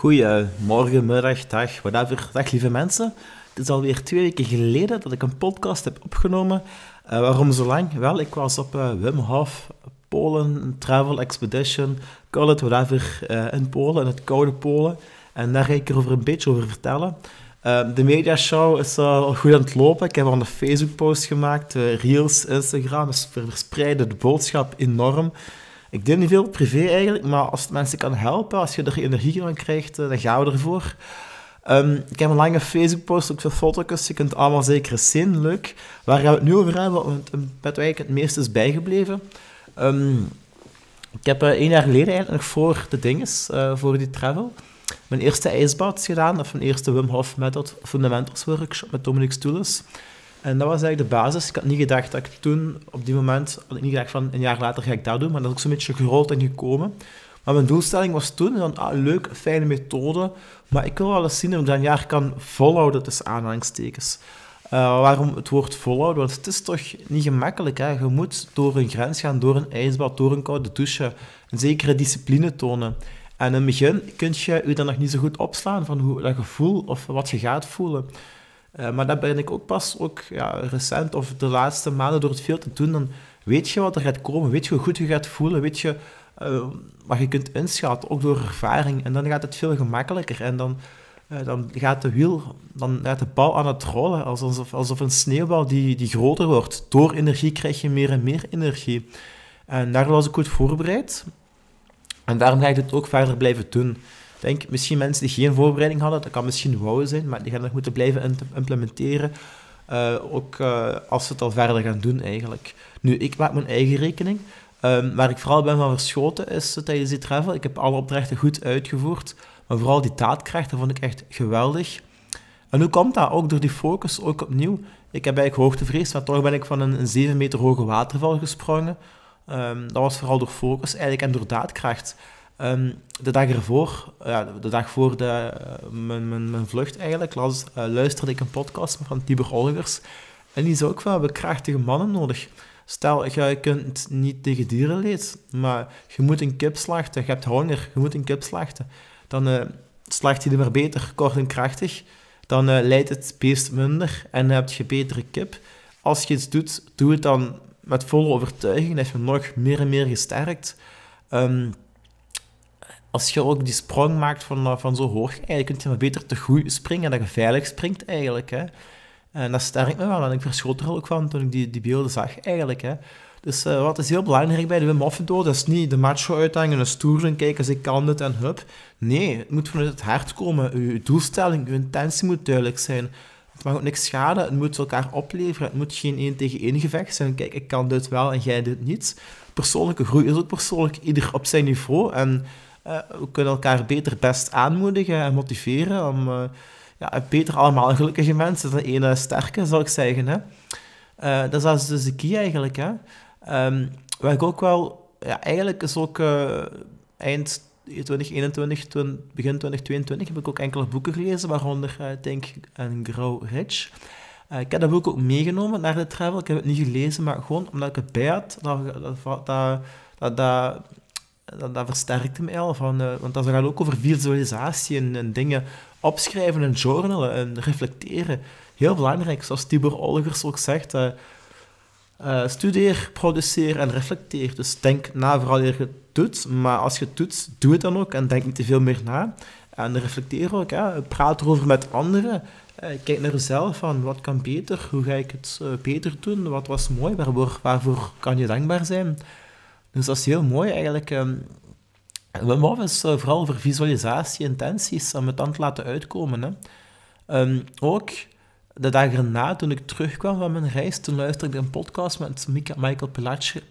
Goedemorgen, middag, dag, whatever. Dag lieve mensen. Het is alweer twee weken geleden dat ik een podcast heb opgenomen. Uh, waarom zo lang? Wel, ik was op uh, Wim Hof, Polen, Travel Expedition, call it whatever, uh, in Polen, in het koude Polen. En daar ga ik erover een beetje over vertellen. de mediashow is al goed aan het lopen. Ik heb al een Facebook-post gemaakt, Reels, Instagram. Dus verspreiden de boodschap enorm. Ik deel niet veel privé eigenlijk, maar als het mensen kan helpen, als je er energie van krijgt, dan gaan we ervoor. Um, ik heb een lange Facebook-post, ook veel foto's. Je kunt het allemaal zeker zien, leuk. Waar gaan we het nu over hebben? Want het eigenlijk het meeste is bijgebleven. Um, ik heb uh, één jaar geleden eigenlijk nog voor de dinges, voor die travel, mijn eerste ijsbad gedaan, of mijn eerste Wim Hof Method Fundamentals Workshop met Dominic Stoelis. En dat was eigenlijk de basis. Ik had niet gedacht dat ik toen, op die moment, had ik niet gedacht van een jaar later ga ik dat doen, maar dat is ook zo'n beetje gerold en gekomen. Maar mijn doelstelling was toen, dan, ah, leuk, fijne methode, maar ik wil wel eens zien of ik dat een jaar kan volhouden tussen aanhalingstekens. Uh, waarom het woord volhouden? Want het is toch niet gemakkelijk. Hè? Je moet door een grens gaan, door een ijsbad, door een koude douche, een zekere discipline tonen. En in het begin kun je je dan nog niet zo goed opslaan van hoe dat gevoel of wat je gaat voelen. Uh, maar dat ben ik ook pas ook, ja, recent of de laatste maanden door het veel te doen. Dan weet je wat er gaat komen, weet je hoe goed je gaat voelen, weet je uh, wat je kunt inschatten, ook door ervaring. En dan gaat het veel gemakkelijker. En dan, uh, dan gaat de wiel, dan gaat de bal aan het rollen, alsof, alsof een sneeuwbal die, die groter wordt. Door energie krijg je meer en meer energie. En daar was ik goed voorbereid. En daarom ga ik het ook verder blijven doen denk, misschien mensen die geen voorbereiding hadden, dat kan misschien wou zijn, maar die gaan nog moeten blijven implementeren. Uh, ook uh, als ze het al verder gaan doen eigenlijk. Nu, ik maak mijn eigen rekening. Um, waar ik vooral ben van verschoten is tijdens die travel. Ik heb alle opdrachten goed uitgevoerd, maar vooral die daadkracht, dat vond ik echt geweldig. En hoe komt dat? Ook door die focus, ook opnieuw. Ik heb eigenlijk hoogtevrees, maar toch ben ik van een, een 7 meter hoge waterval gesprongen. Um, dat was vooral door focus eigenlijk en door daadkracht. Um, de dag ervoor, ja, de dag voor de, uh, mijn, mijn, mijn, vlucht eigenlijk, las, uh, luisterde ik een podcast van Tibor Olgers. En die zei ook van, we hebben krachtige mannen nodig. Stel, je kunt niet tegen dieren leed, maar je moet een kip slachten, je hebt honger, je moet een kip slachten. Dan uh, slacht je er maar beter, kort en krachtig. Dan leidt het beest minder en dan heb je betere kip. Als je iets doet, doe het dan met volle overtuiging, dan heb je nog meer en meer gesterkt. Um, als je ook die sprong maakt van, eh, van zo hoog, eigenlijk kun je maar beter te goed springen, dat je veilig springt eigenlijk. Hè. En dat sterkt me wel en ik verschot er ook van toen ik die, die beelden zag eigenlijk. Hè. Dus uh, wat is heel belangrijk bij de Wim Hof dat is niet de macho uithangen, een stoer zijn, kijken, ik kan het en hup. Nee, het moet vanuit het hart komen. Je doelstelling, je intentie moet duidelijk zijn. Het mag ook niks schaden, het moet elkaar opleveren. Het moet geen één tegen één gevecht zijn. Kijk, ik kan dit wel en jij dit niet. Persoonlijke groei is ook persoonlijk, ieder op zijn niveau. En uh, we kunnen elkaar beter best aanmoedigen en motiveren om uh, ja, beter allemaal gelukkige mensen dan één sterke, zou ik zeggen. Hè. Dat is dus de key eigenlijk. Hè. Um, wat ik ook wel... Ja, eigenlijk is ook eind 2021, begin 2022 heb ik ook enkele boeken gelezen, waaronder Think and Grow Rich. ik heb dat boek ook meegenomen naar de travel. Ik heb het niet gelezen, maar gewoon omdat ik het bij had, dat, dat, dat, dat dat, dat versterkte mij al. Van, uh, want dat gaat ook over visualisatie en, en, dingen opschrijven en journalen en reflecteren. Heel belangrijk, zoals Tibor Olgers ook zegt. Uh, uh, studeer, produceer en reflecteer. Dus denk na vooral eer je het doet. Maar als je het doet, doe het dan ook en denk niet te veel meer na. En reflecteer ook. Hè. Praat erover met anderen. kijk naar jezelf van wat kan beter, hoe ga ik het beter doen, wat was mooi, waarvoor, waarvoor kan je dankbaar zijn. Dus dat is heel mooi eigenlijk. Um, Wim Hof is vooral voor visualisatie, intenties, om het dan te laten uitkomen. Hè. Um, ook de dag erna, toen ik terugkwam van mijn reis, toen luisterde ik een podcast met Michael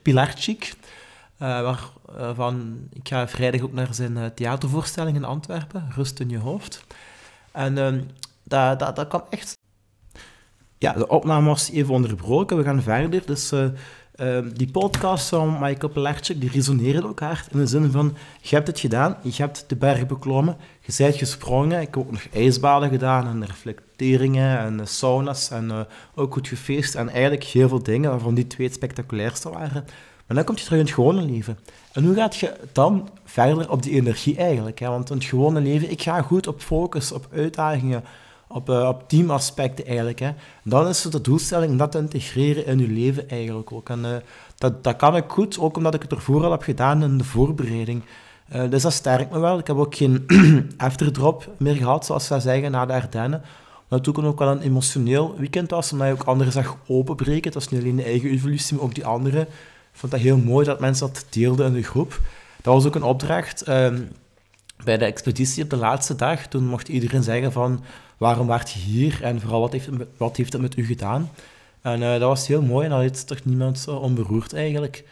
Pilarczyk. Uh, waarvan uh, ik ga vrijdag ook naar zijn theatervoorstelling in Antwerpen, Rust in je hoofd. En um, dat, dat, dat kwam echt... Ja, de opname was even onderbroken, we gaan verder. Dus Ehm, die podcast van Michael Pelarczyk, die resoneren ook hard in de zin van, je hebt het gedaan, je hebt de berg beklommen, je bent gesprongen, ik heb ook nog ijsbaden gedaan en reflecteringen en saunas en uh, ook goed gefeest en eigenlijk heel veel dingen, waarvan die twee het spectaculairste waren. Maar dan kom je terug in het gewone leven. En hoe gaat je dan verder op die energie eigenlijk? Hè? Want in het gewone leven, ik ga goed op focus, op uitdagingen, op, uh, op teamaspecten eigenlijk. Hè? Dan is het de doelstelling dat te integreren in je leven eigenlijk ook. En uh, dat, dat kan ik goed, ook omdat ik het ervoor al heb gedaan in de voorbereiding. Uh, dus dat sterkt me wel. Ik heb ook geen afterdrop meer gehad, zoals ze zeggen, na de Ardennen. Maar toen ook wel een emotioneel weekend was, omdat je ook anderen zag openbreken. Het was niet alleen de eigen evolutie, maar ook die andere. Ik vond dat heel mooi dat mensen dat deelden in de groep. Dat was ook een opdracht um, bij de expeditie op de laatste dag. Toen mocht iedereen zeggen van, waarom waart je hier? En vooral, wat heeft het met, wat heeft het met u gedaan? En uh, dat was heel mooi en dat heeft toch niemand zo onberoerd eigenlijk.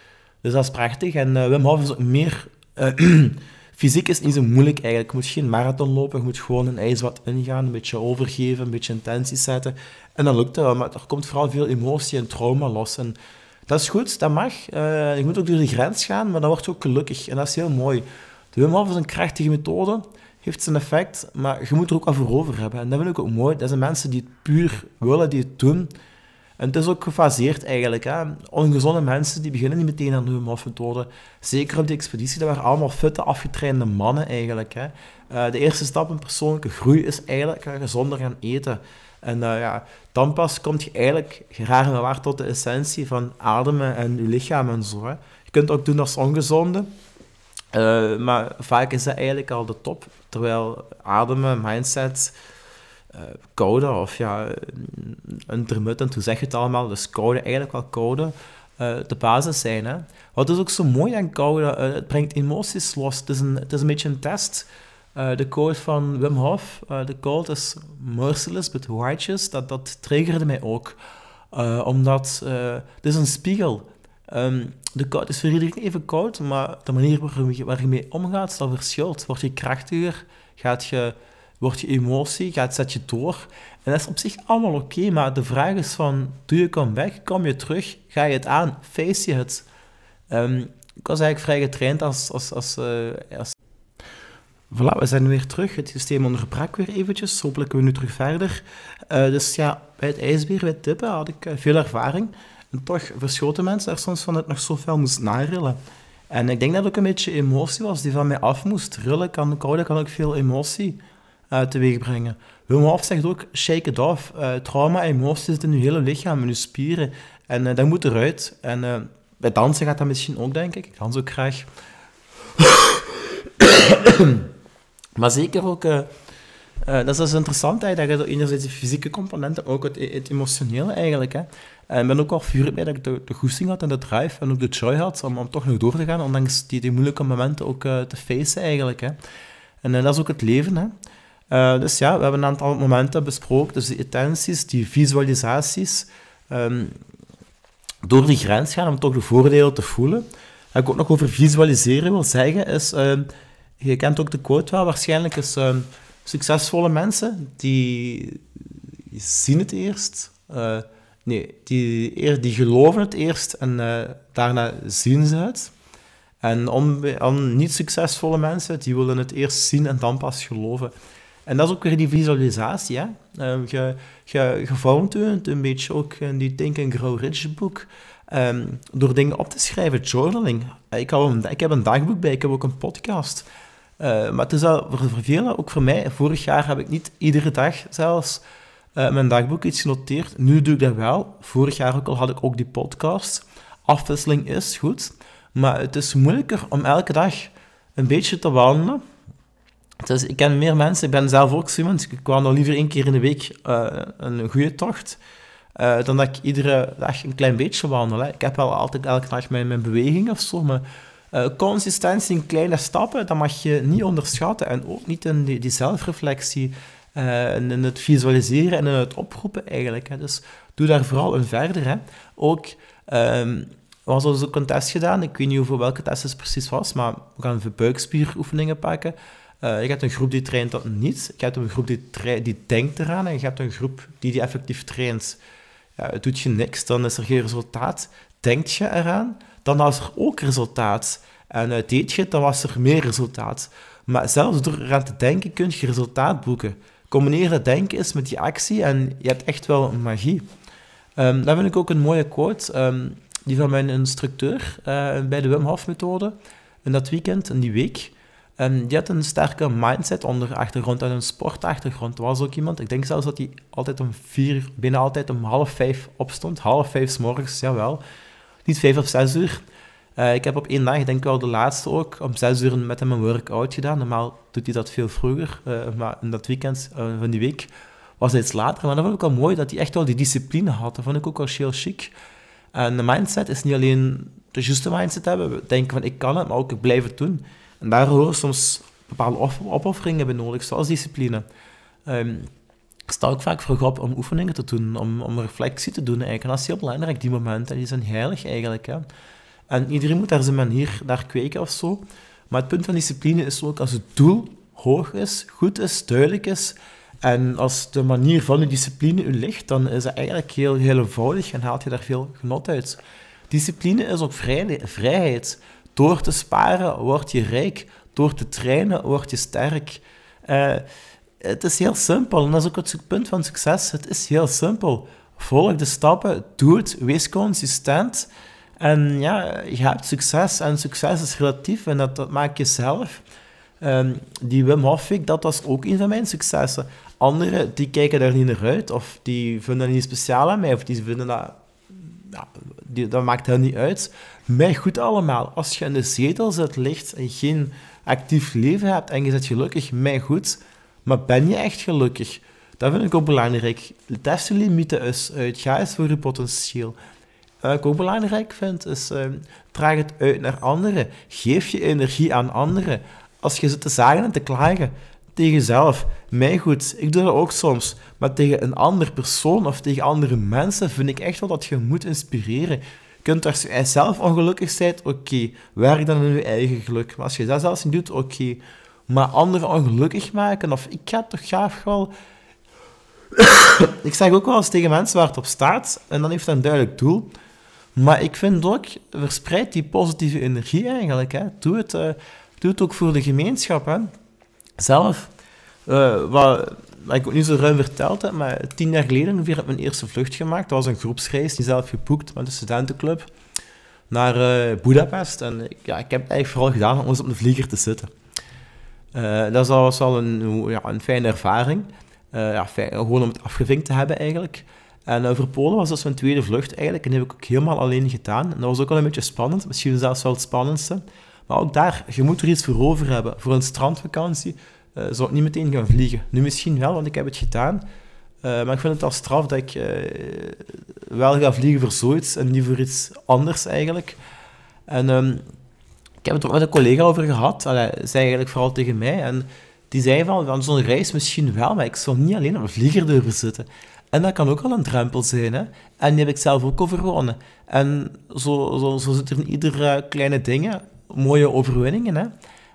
Dus dat is prachtig. En uh, Wim Hof is ook meer... Uh, fysiek is niet zo moeilijk eigenlijk. Je moet geen marathon lopen, je moet gewoon een ijsbad ingaan, een beetje overgeven, een beetje intentie zetten. En dan lukt wel, maar er komt vooral veel emotie en trauma los. En dat is goed, dat mag. je moet ook door de grens gaan, maar dan word je ook gelukkig. En dat is heel mooi. De Wim Hof is een krachtige methode, heeft zijn effect, maar je moet er ook wat voor over hebben. En dat vind ik ook mooi. Dat zijn mensen die het puur willen, die het doen. En het is ook gefaseerd eigenlijk. Hè. Ongezonde mensen die beginnen niet meteen aan de Wim methode. Zeker op die expeditie, dat waren allemaal fitte, afgetrainde mannen eigenlijk. Hè. Uh, de eerste stap in persoonlijke groei is eigenlijk gezonder gaan eten. En uh, ja, dan pas kom je eigenlijk graag en waar tot de essentie van ademen en je lichaam en zo. Hè. Je kunt ook doen als ongezonde. Uh, maar vaak is dat eigenlijk al de top. Terwijl ademen, mindset, uh, code of ja, intermittent, hoe zeg je het allemaal? Dus code, eigenlijk wel code, uh, de basis zijn. Hè? Wat is ook zo mooi aan code, het brengt emoties los. Het is een, het is een beetje een test. de code van Wim Hof, de code is merciless but righteous, dat, dat triggerde mij ook. omdat het is een spiegel. Um, de koud is voor iedereen even koud, maar de manier waar je mee omgaat, dat verschilt. Word je krachtiger, gaat je wordt je emotie, gaat, zet je door. En dat is op zich allemaal oké, maar de vraag is van, doe je weg, kom je terug, ga je het aan, face je het? Um, ik was eigenlijk vrij getraind als... als, als, uh. Voilà, we zijn weer terug. Het systeem onderbrak weer eventjes. Hopelijk kunnen we nu terug verder. Uh, dus ja, bij het ijsbeer, bij tippen, had ik uh, veel ervaring. En toch verschoten mensen er soms van het nog zoveel moest narillen. En ik denk dat het ook een beetje emotie was die van mij af moest. Rillen kan, koude kan ook veel emotie uh, teweeg brengen. Wim Hof zegt ook, shake it off. Uh, trauma, emoties zitten in je hele lichaam, in je spieren. En uh, dat moet eruit. En bij dansen gaat dat misschien ook, denk ik. Ik dans ook graag. maar zeker ook... dat is dus interessant, hè, dat je enerzijds de fysieke componenten, ook het, het emotionele eigenlijk. Hè. En ben ook al vurig bij dat ik de, de goesting had en de drive en ook de joy had om, om toch nog door te gaan, ondanks die, die moeilijke momenten ook te facen eigenlijk. Hè. En dat is ook het leven. Hè. Uh, dus ja, we hebben een aantal momenten besproken. Dus die intenties, die visualisaties. Um, door die grens gaan om toch de voordelen te voelen. Wat ik ook nog over visualiseren wil zeggen, is... Uh, je kent ook de quote wel, waarschijnlijk is... Uh, succesvolle mensen, die zien het eerst... Nee, die, die geloven het eerst en daarna zien ze het. En om, niet succesvolle mensen, die willen het eerst zien en dan pas geloven. En dat is ook weer die visualisatie. Je, je, je vormt een beetje ook in die Think and Grow Rich boek. Um, door dingen op te schrijven, journaling. Ik, heb een, ik heb een dagboek bij, ik heb ook een podcast. Uh, maar het is al voor velen, ook voor mij, vorig jaar heb ik niet iedere dag zelfs uh, mijn dagboek iets genoteerd. Nu doe ik dat wel. Vorig jaar ook al had ik ook die podcast. Afwisseling is goed. Maar het is moeilijker om elke dag een beetje te wandelen dus ik ken meer mensen, ik ben zelf ook iemand, ik kwam nog liever één keer in de week uh, een goede tocht, uh, dan dat ik iedere dag een klein beetje wandel. Ik heb wel altijd elke dag mijn, mijn beweging of zo, maar consistentie in kleine stappen, dat mag je niet onderschatten. En ook niet in die zelfreflectie, en in het visualiseren en in het oproepen eigenlijk. Hè. Dus doe daar vooral een verder. Hè. Ook... Um, we hadden dus ook een test gedaan. Ik weet niet over welke test het precies was, maar we gaan buikspieroefeningen pakken. Uh, je hebt een groep die traint dat niet. Je hebt een groep die, die denkt eraan en je hebt een groep die die effectief traint. Ja, doet je niks, dan is er geen resultaat. Denkt je eraan, dan was er ook resultaat. En uh, deed je het, dan was er meer resultaat. Maar zelfs door eraan te denken kun je resultaat boeken. Combineer dat denken eens met die actie en je hebt echt wel magie. Um, vind ik ook een mooie quote. Um, die van mijn instructeur uh, bij de Wim Hof methode in dat weekend, in die week. En die had een sterke mindset onder achtergrond en een sportachtergrond. Er was ook iemand, ik denk zelfs dat hij altijd om vier, bijna altijd om half vijf opstond. Half vijf s morgens, jawel. Niet vijf of zes uur. Uh, ik heb op één dag, ik denk wel de laatste ook, om zes uur met hem een workout gedaan. Normaal doet hij dat veel vroeger, uh, maar in dat weekend uh, van die week was hij iets later. Maar dat vond ik wel mooi, dat hij echt wel die discipline had. Dat vond ik ook wel heel chic. En de mindset is niet alleen de juiste mindset hebben, denken van ik kan het, maar ook blijven doen. En daar horen soms bepaalde opofferingen bij nodig, zoals discipline. Um, ik ook vaak vroeg op om oefeningen te doen, om, om reflectie te doen eigenlijk. En dat is heel belangrijk, die momenten. Die zijn heilig eigenlijk. Hè. En iedereen moet daar zijn manier naar kweken of zo. Maar het punt van discipline is ook als het doel hoog is, goed is, duidelijk is. En als de manier van de discipline u ligt, dan is het eigenlijk heel, heel eenvoudig en haalt je daar veel genot uit. Discipline is ook vrijheid. Door te sparen word je rijk. Door te trainen word je sterk. Uh, het is heel simpel. En dat is ook het punt van succes. Het is heel simpel. Volg de stappen, doe het, wees consistent. En ja, je hebt succes. En succes is relatief en dat, maak je zelf. Um, die Wim Hof, dat was ook een van mijn successen. Anderen, die kijken daar niet naar uit. Of die vinden dat niet speciaal aan mij. Of die vinden dat... Ja, dat maakt hen niet uit. Mij goed allemaal. Als je in de zetel zit, ligt en geen actief leven hebt en je zit gelukkig, mij goed. Maar ben je echt gelukkig? Dat vind ik ook belangrijk. Test je limieten eens uit. Ga eens voor je potentieel. Wat ik ook belangrijk vind, is uh, draag het uit naar anderen. Geef je energie aan anderen. Als je zit te zagen en te klagen tegen jezelf, mij goed, ik doe dat ook soms, maar tegen een andere persoon of tegen andere mensen vind ik echt wel dat je moet inspireren. Kunt als je zelf ongelukkig bent, oké, werk dan in je eigen geluk. Maar als je dat zelfs niet doet, oké. Maar anderen ongelukkig maken, of ik ga toch graag wel... ik zeg ook wel eens tegen mensen waar het op staat, en dan heeft dat een duidelijk doel. Maar ik vind ook, verspreid die positieve energie eigenlijk. Hè. Doe, het, uh, doe het ook voor de gemeenschap. Hè. Zelf, uh, wat, ik ook niet zo ruim verteld heb, maar tien jaar geleden ongeveer heb ik mijn eerste vlucht gemaakt. Dat was een groepsreis, die zelf geboekt met de studentenclub, naar uh, Budapest. En ja, ik heb het eigenlijk vooral gedaan om eens op de vlieger te zitten. dat was wel een, ja, een fijne ervaring. ja, gewoon om het afgevinkt te hebben eigenlijk. En uh, voor Polen was dat mijn tweede vlucht eigenlijk. En die heb ik ook helemaal alleen gedaan. En dat was ook wel een beetje spannend. Misschien zelfs wel het spannendste. Maar ook daar, je moet er iets voor over hebben. Voor een strandvakantie uh, zou ik niet meteen gaan vliegen. Nu misschien wel, want ik heb het gedaan. Uh, maar ik vind het al straf dat ik wel ga vliegen voor zoiets en niet voor iets anders eigenlijk. En um, ik heb het ook met een collega over gehad. Allee, zei eigenlijk vooral tegen mij. En die zei van, van zo'n reis misschien wel, maar ik zou niet alleen op een vlieger durven zitten. En dat kan ook al een drempel zijn. Hè? En die heb ik zelf ook overwonnen. En zo, zo, zo zit er in iedere kleine dingen mooie overwinningen. Hè?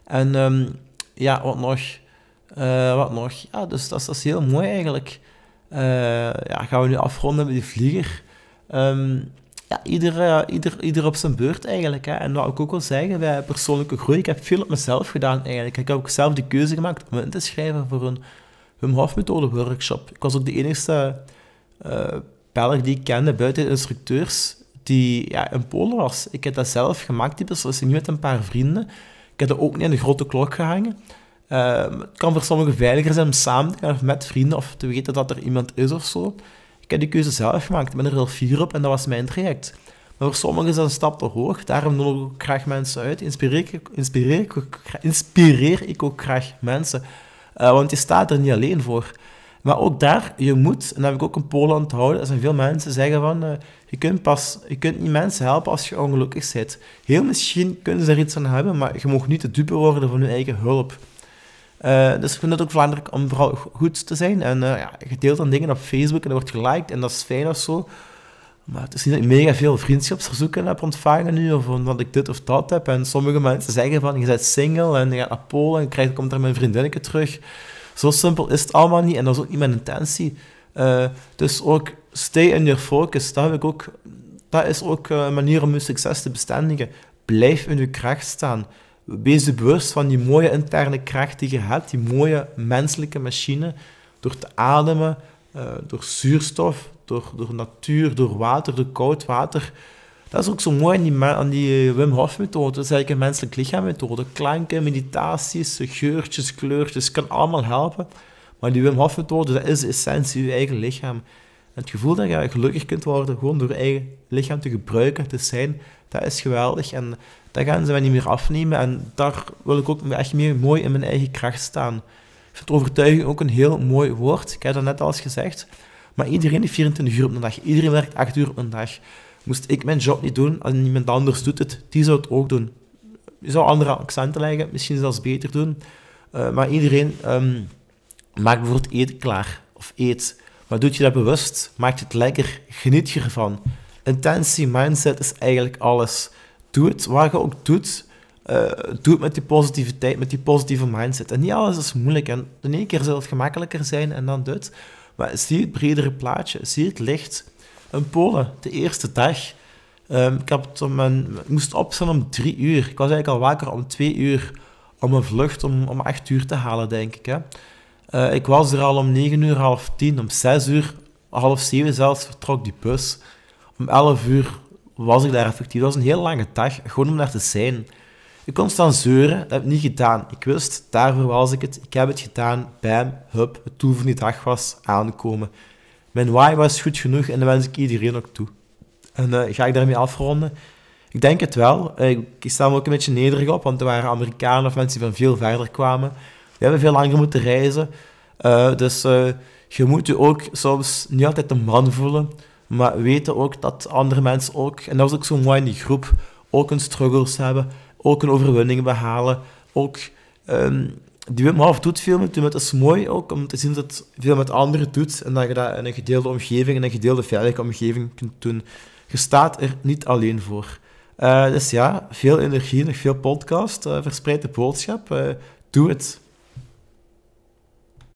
En um, ja, wat nog? Uh, wat nog? Ja, dus dat, dat is heel mooi eigenlijk. Uh, ja, gaan we nu afronden met die vlieger? Um, ja, ieder, ieder, ieder op zijn beurt eigenlijk. Hè. En wat ik ook wil zeggen, bij persoonlijke groei, ik heb veel op mezelf gedaan eigenlijk. Ik heb ook zelf de keuze gemaakt om in te schrijven voor een Hof methode workshop. Ik was ook de enige uh, Belg die ik kende buiten de instructeurs die ja, in Polen was. Ik heb dat zelf gemaakt, die beslissing, niet met een paar vrienden. Ik heb dat ook niet in de grote klok gehangen. Uh, het kan voor sommigen veiliger zijn om samen te gaan of met vrienden of te weten dat er iemand is of zo. Ik heb die keuze zelf gemaakt. Ik ben er heel fier op en dat was mijn traject. Maar voor sommigen is dat een stap te hoog. Daarom nodig ik graag mensen uit. Inspireer ik, inspireer ik, inspireer ik ook graag mensen. Uh, want je staat er niet alleen voor. Maar ook daar, je moet, en dat heb ik ook in Polen onthouden, er zijn veel mensen zeggen van, uh, je, kunt pas, je kunt niet mensen helpen als je ongelukkig bent. Heel misschien kunnen ze er iets aan hebben, maar je mag niet de dupe worden van je eigen hulp. Uh, dus ik vind het ook belangrijk om vooral goed te zijn. En ja, je deelt dan dingen op Facebook en dat wordt geliked en dat is fijn of zo. Maar het is niet dat ik mega veel vriendschapsverzoeken heb ontvangen nu, of omdat ik dit of dat heb. En sommige mensen zeggen van, je bent single en je gaat naar Polen en krijgt, komt er mijn vriendinnetje terug. Zo simpel is het allemaal niet en dat is ook niet mijn intentie. Uh, dus ook stay in your focus, dat, ik ook, is ook een manier om je succes te bestendigen. Blijf in je kracht staan. Wees je bewust van die mooie interne kracht die je hebt, die mooie menselijke machine, door te ademen, uh, door zuurstof, door, door natuur, door water, door koud water. dat is ook zo mooi aan die, eh, Wim Hof methode. Dat is eigenlijk een menselijk lichaammethode. Klanken, meditaties, geurtjes, kleurtjes, kan allemaal helpen. Maar die Wim Hof methode, dat is de essentie, je eigen lichaam. het gevoel dat je gelukkig kunt worden, gewoon door je eigen lichaam te gebruiken, te zijn, dat is geweldig. En dat gaan ze mij niet meer afnemen. En daar wil ik ook echt meer mooi in mijn eigen kracht staan. Ik vind overtuiging ook een heel mooi woord. Ik heb dat net al eens gezegd. Maar iedereen heeft 24 uur op een dag. Iedereen werkt 8 uur op een dag. Moest ik mijn job niet doen, als iemand anders doet het, die zou het ook doen. Je zou andere accenten leggen, misschien zelfs beter doen. Uh, maar iedereen um, maakt bijvoorbeeld eten klaar. Of eet. Maar doet je dat bewust, maakt het lekker, geniet je ervan. Intentie, mindset is eigenlijk alles. Doe het waar je ook doet. Uh, doe het met die positiviteit, met die positieve mindset. En niet alles is moeilijk. En de ene keer zal het gemakkelijker zijn en dan dit. Maar zie het bredere plaatje, zie het licht. Een Polen, de eerste dag. Um, ik, moest opstaan om drie uur. Ik was eigenlijk al wakker om twee uur om een vlucht om, om acht uur te halen, denk ik. Hè. Uh, ik was er al om negen uur, half tien. Om zes uur, half zeven zelfs, vertrok die bus. Om elf uur was ik daar effectief. Dat was een heel lange dag, gewoon om daar te zijn. Ik kon staan zeuren, dat heb ik niet gedaan. Ik wist, daarvoor was ik het. Ik heb het gedaan, bam, hup, het doel van die dag was aangekomen. Mijn why was goed genoeg en dat wens ik iedereen ook toe. En uh, ga ik daarmee afronden? Ik denk het wel. Uh, ik sta me ook een beetje nederig op, want er waren Amerikanen of mensen die van veel verder kwamen. We hebben veel langer moeten reizen. Uh, dus je moet je ook soms niet altijd een man voelen, maar weten ook dat andere mensen ook, en dat was ook zo mooi in die groep, ook hun struggles hebben, ook een overwinning behalen, ook... Um, die Wim Hof doet veel met Het is mooi ook om te zien dat veel met anderen doet en dat je dat in een gedeelde omgeving, in een gedeelde veilige omgeving kunt doen. Je staat er niet alleen voor. Uh, dus ja, veel energie, nog veel podcast, uh, verspreid de boodschap. Uh, doe het.